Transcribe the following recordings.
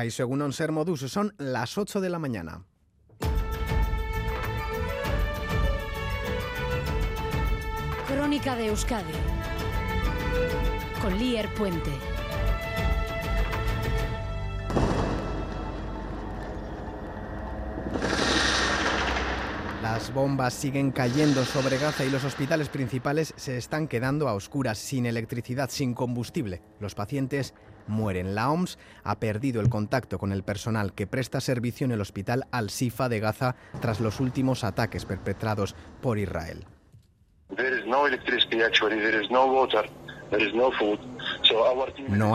Kaixo Egunon Ser Modus, son las 8 de la mañana. Crónica de Euskadi con Lier Puente. Las bombas siguen cayendo sobre Gaza y los hospitales principales se están quedando a oscuras, sin electricidad, sin combustible. Los pacientes mueren. La OMS ha perdido el contacto con el personal que presta servicio en el hospital Al-Sifa de Gaza tras los últimos ataques perpetrados por Israel. No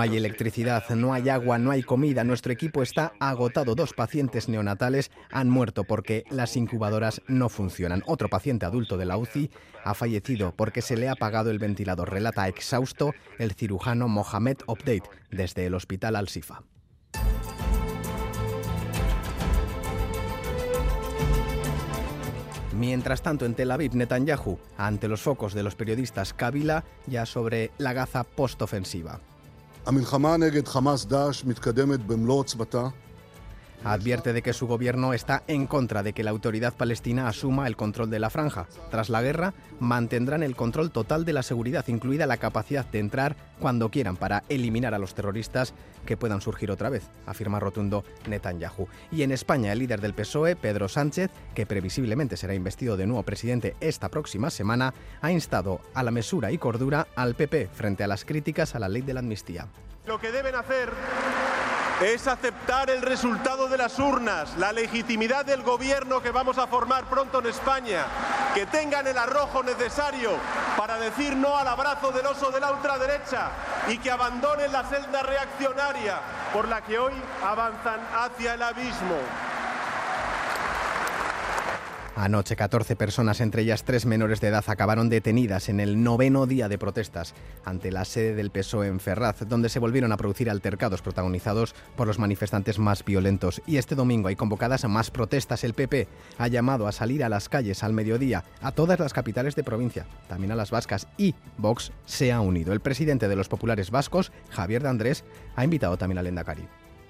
hay electricidad, no hay agua, no hay comida. Nuestro equipo está agotado. Dos pacientes neonatales han muerto porque las incubadoras no funcionan. Otro paciente adulto de la UCI ha fallecido porque se le ha apagado el ventilador. Relata exhausto el cirujano Mohamed Update desde el hospital Al-Sifa. Mientras tanto, en Tel Aviv, Netanyahu, ante los focos de los periodistas Kabila, ya sobre la Gaza postofensiva. Advierte de que su gobierno está en contra de que la autoridad palestina asuma el control de la franja. Tras la guerra, mantendrán el control total de la seguridad, incluida la capacidad de entrar cuando quieran para eliminar a los terroristas que puedan surgir otra vez, afirma rotundo Netanyahu. Y en España, el líder del PSOE, Pedro Sánchez, que previsiblemente será investido de nuevo presidente esta próxima semana, ha instado a la mesura y cordura al PP frente a las críticas a la ley de la amnistía. Lo que deben hacer es aceptar el resultado de las urnas, la legitimidad del gobierno que vamos a formar pronto en España, que tengan el arrojo necesario para decir no al abrazo del oso de la ultraderecha y que abandonen la celda reaccionaria por la que hoy avanzan hacia el abismo. Anoche 14 personas, entre ellas tres menores de edad, acabaron detenidas en el noveno día de protestas ante la sede del PSOE en Ferraz, donde se volvieron a producir altercados protagonizados por los manifestantes más violentos. Y este domingo hay convocadas a más protestas. El PP ha llamado a salir a las calles al mediodía a todas las capitales de provincia, también a las vascas, y Vox se ha unido. El presidente de los populares vascos, Javier de Andrés, ha invitado también al Endacari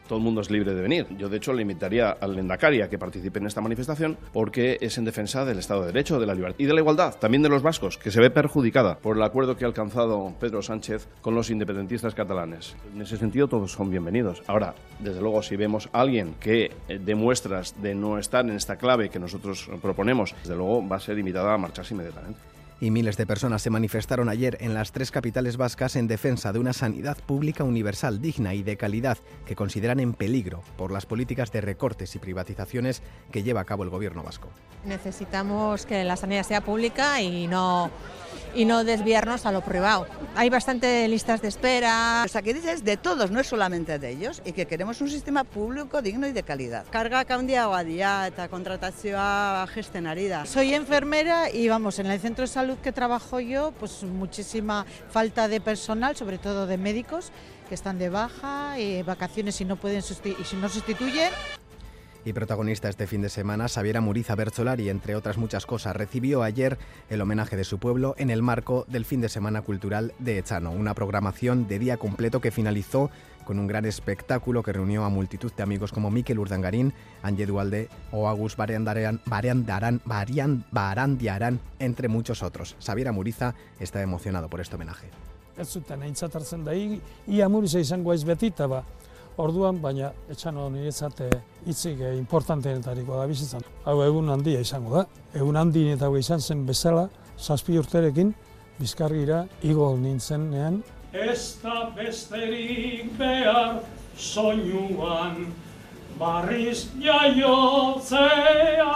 todo el mundo es libre de venir. Yo, de hecho, le invitaría al Lendakari a que participe en esta manifestación porque es en defensa del Estado de Derecho, de la libertad y de la igualdad, también de los vascos, que se ve perjudicada por el acuerdo que ha alcanzado Pedro Sánchez con los independentistas catalanes. En ese sentido, todos son bienvenidos. Ahora, desde luego, si vemos a alguien que eh, demuestras de no estar en esta clave que nosotros proponemos, desde luego va a ser invitada a marcharse inmediatamente y miles de personas se manifestaron ayer en las tres capitales vascas en defensa de una sanidad pública universal, digna y de calidad que consideran en peligro por las políticas de recortes y privatizaciones que lleva a cabo el gobierno vasco. Necesitamos que la sanidad sea pública y no y no desviarnos a lo privado. Hay bastante listas de espera. O sea, que dices de todos, no es solamente de ellos, y que queremos un sistema público digno y de calidad. Karga handiagoa dira eta kontratazioa gesten ari da. Soy enfermera y vamos, en el centro de salud que trabajo yo, pues muchísima falta de personal, sobre todo de médicos que están de baja, y vacaciones y no pueden y si no sustituyen y protagonista este fin de semana, Xaviera Muriza Bertolari, entre otras muchas cosas, recibió ayer el homenaje de su pueblo en el marco del fin de semana cultural de Echano, una programación de día completo que finalizó con un gran espectáculo que reunió a multitud de amigos como Miquel Urdangarín, Ángel Dualde o Agus Barandiarán, entre muchos otros. Xaviera Muriza está emocionado por este homenaje. Orduan, baina etxano niretzat hitzik importanteenetariko da bizitzan. Hau egun handia izango da. Egun handi eta izan zen bezala, zazpi urterekin, bizkargira igo nintzenean. Ez da besterik behar soinuan, barriz jaiotzea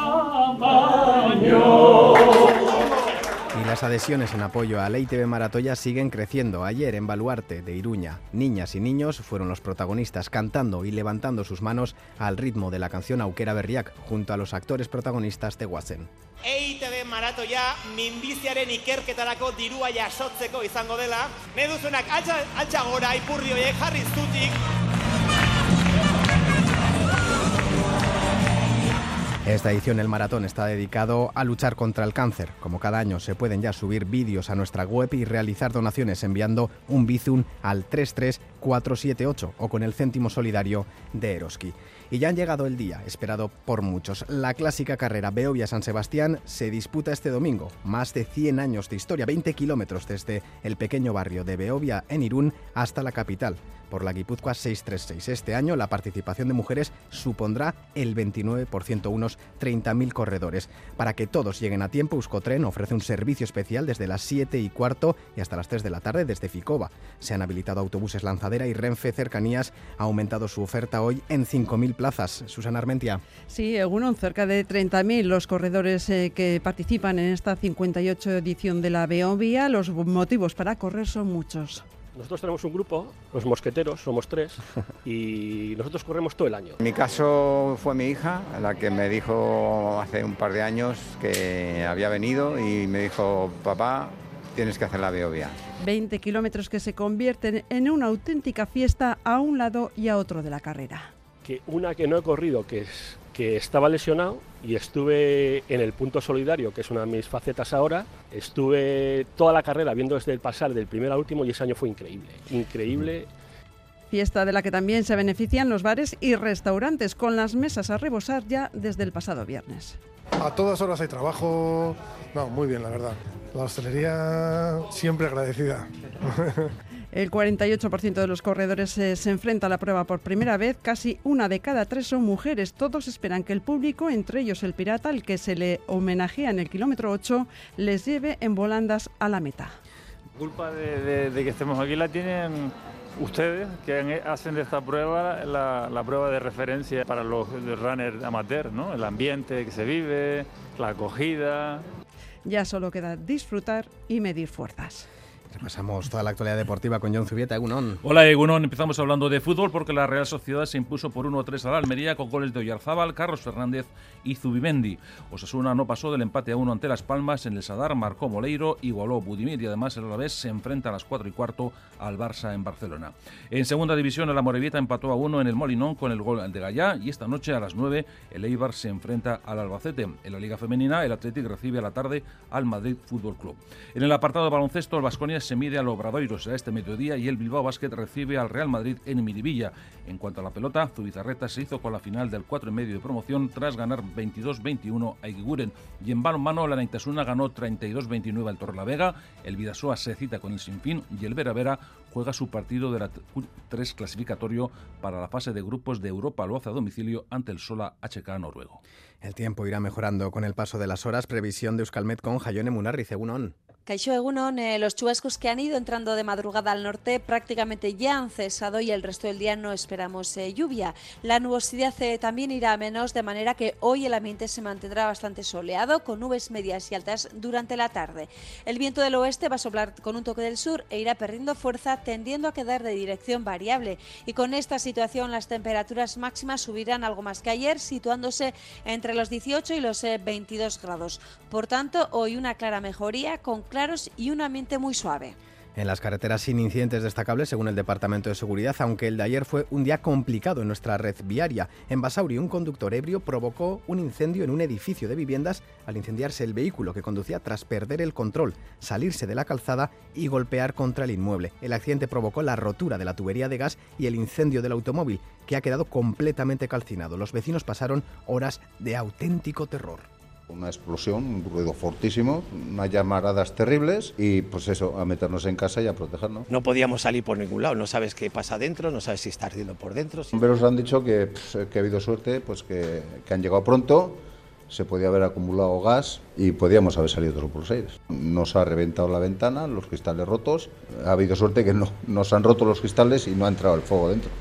baino. Y las adhesiones en apoyo a TV Maratoya siguen creciendo. Ayer en Baluarte de Iruña, niñas y niños fueron los protagonistas cantando y levantando sus manos al ritmo de la canción Auquera Berriak junto a los actores protagonistas de Guasen. EITB maratoia minbiziaren ikerketarako dirua jasotzeko izango dela. Ne duzunak altza, altza gora ipurri horiek jarri zutik esta edición el maratón está dedicado a luchar contra el cáncer. Como cada año se pueden ya subir vídeos a nuestra web y realizar donaciones enviando un bizum al 33478 o con el céntimo solidario de Eroski. Y ya han llegado el día, esperado por muchos. La clásica carrera Beovia-San Sebastián se disputa este domingo. Más de 100 años de historia, 20 kilómetros desde el pequeño barrio de Beovia en Irún hasta la capital por la Guipúzcoa 636. Este año la participación de mujeres supondrá el 29%, unos 30.000 corredores. Para que todos lleguen a tiempo, Euskotren ofrece un servicio especial desde las 7 y cuarto y hasta las 3 de la tarde desde Ficova. Se han habilitado autobuses lanzadera y Renfe Cercanías ha aumentado su oferta hoy en 5.000 plazas. Susana Armentia. Sí, algunos cerca de 30.000 los corredores eh, que participan en esta 58 edición de la Beovia. Los motivos para correr son muchos. Nosotros tenemos un grupo, los mosqueteros, somos tres, y nosotros corremos todo el año. En mi caso fue mi hija la que me dijo hace un par de años que había venido y me dijo, papá, tienes que hacer la Beovia. 20 kilómetros que se convierten en una auténtica fiesta a un lado y a otro de la carrera. Que una que no he corrido, que es que estaba lesionado y estuve en el punto solidario, que es una de mis facetas ahora. Estuve toda la carrera viendo desde el pasar del primero al último y ese año fue increíble, increíble. Fiesta de la que también se benefician los bares y restaurantes, con las mesas a rebosar ya desde el pasado viernes. A todas horas hay trabajo, no, muy bien, la verdad. La hostelería siempre agradecida. El 48% de los corredores eh, se enfrenta a la prueba por primera vez, casi una de cada tres son mujeres. Todos esperan que el público, entre ellos el pirata, al que se le homenajea en el kilómetro 8, les lleve en volandas a la meta. culpa de, que estemos aquí la tienen ustedes, que hacen de esta prueba la, prueba de referencia para los runners amateur, ¿no? el ambiente que se vive, la acogida. Ya solo queda disfrutar y medir fuerzas. Repasamos toda la actualidad deportiva con John Zubieta, Egunon. Hola Egunon, empezamos hablando de fútbol porque la Real Sociedad se impuso por 1-3 a la Almería con goles de Oyarzábal, Carlos Fernández y Zubimendi. Osasuna no pasó del empate a 1 ante Las Palmas, en el Sadar marcó Moleiro, igualó Budimir y además el Alavés se enfrenta a las 4 y cuarto al Barça en Barcelona. En segunda división, el Amorebieta empató a 1 en el Molinón con el gol de Gallá y esta noche a las 9 el Eibar se enfrenta al Albacete. En la Liga Femenina, el Athletic recibe a la tarde al Madrid Fútbol Club. En el apartado de baloncesto, el Vasconia se mide al Obradoiros a este mediodía y el Bilbao Basket recibe al Real Madrid en Miribilla. En cuanto a la pelota, Zubizarreta se hizo con la final del 4 y medio de promoción tras ganar 22-21 a Iguiguren. Y en balonmano, la Naitasuna ganó 32-29 al Torlavega, el Vidasoa se cita con el Sinfín y el Vera Vera juega su partido de la 3 clasificatorio para la fase de grupos de Europa. Lo hace a domicilio ante el Sola HK noruego. El tiempo irá mejorando con el paso de las horas. Previsión de Euskalmet con Jayone Munarri, Egunon. Caixo Egunon, eh, los chubascos que han ido entrando de madrugada al norte prácticamente ya han cesado y el resto del día no esperamos eh, lluvia. La nubosidad eh, también irá a menos, de manera que hoy el ambiente se mantendrá bastante soleado, con nubes medias y altas durante la tarde. El viento del oeste va a soplar con un toque del sur e irá perdiendo fuerza, tendiendo a quedar de dirección variable. Y con esta situación las temperaturas máximas subirán algo más que ayer, situándose entre los 18 y los 22 grados. Por tanto, hoy una clara mejoría con y un ambiente muy suave. En las carreteras sin incidentes destacables, según el Departamento de Seguridad, aunque el de ayer fue un día complicado en nuestra red viaria. En Basauri, un conductor ebrio provocó un incendio en un edificio de viviendas al incendiarse el vehículo que conducía tras perder el control, salirse de la calzada y golpear contra el inmueble. El accidente provocó la rotura de la tubería de gas y el incendio del automóvil, que ha quedado completamente calcinado. Los vecinos pasaron horas de auténtico terror. Una explosión, un ruido fortísimo, unas llamaradas terribles y pues eso, a meternos en casa y a protegernos. No podíamos salir por ningún lado, no sabes qué pasa dentro, no sabes si está ardiendo por dentro. Los bomberos han dicho que, pues, que ha habido suerte, pues que, que, han llegado pronto, se podía haber acumulado gas y podíamos haber salido todos por los aires. Nos ha reventado la ventana, los cristales rotos, ha habido suerte que no, nos han roto los cristales y no ha entrado el fuego dentro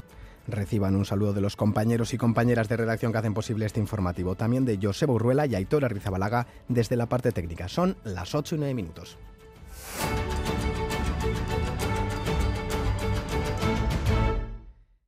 reciban un saludo de los compañeros y compañeras de redacción que hacen posible este informativo, también de Joseba Urruela y Aitor Arrizabalaga desde la parte técnica. Son las 8 y 9 minutos.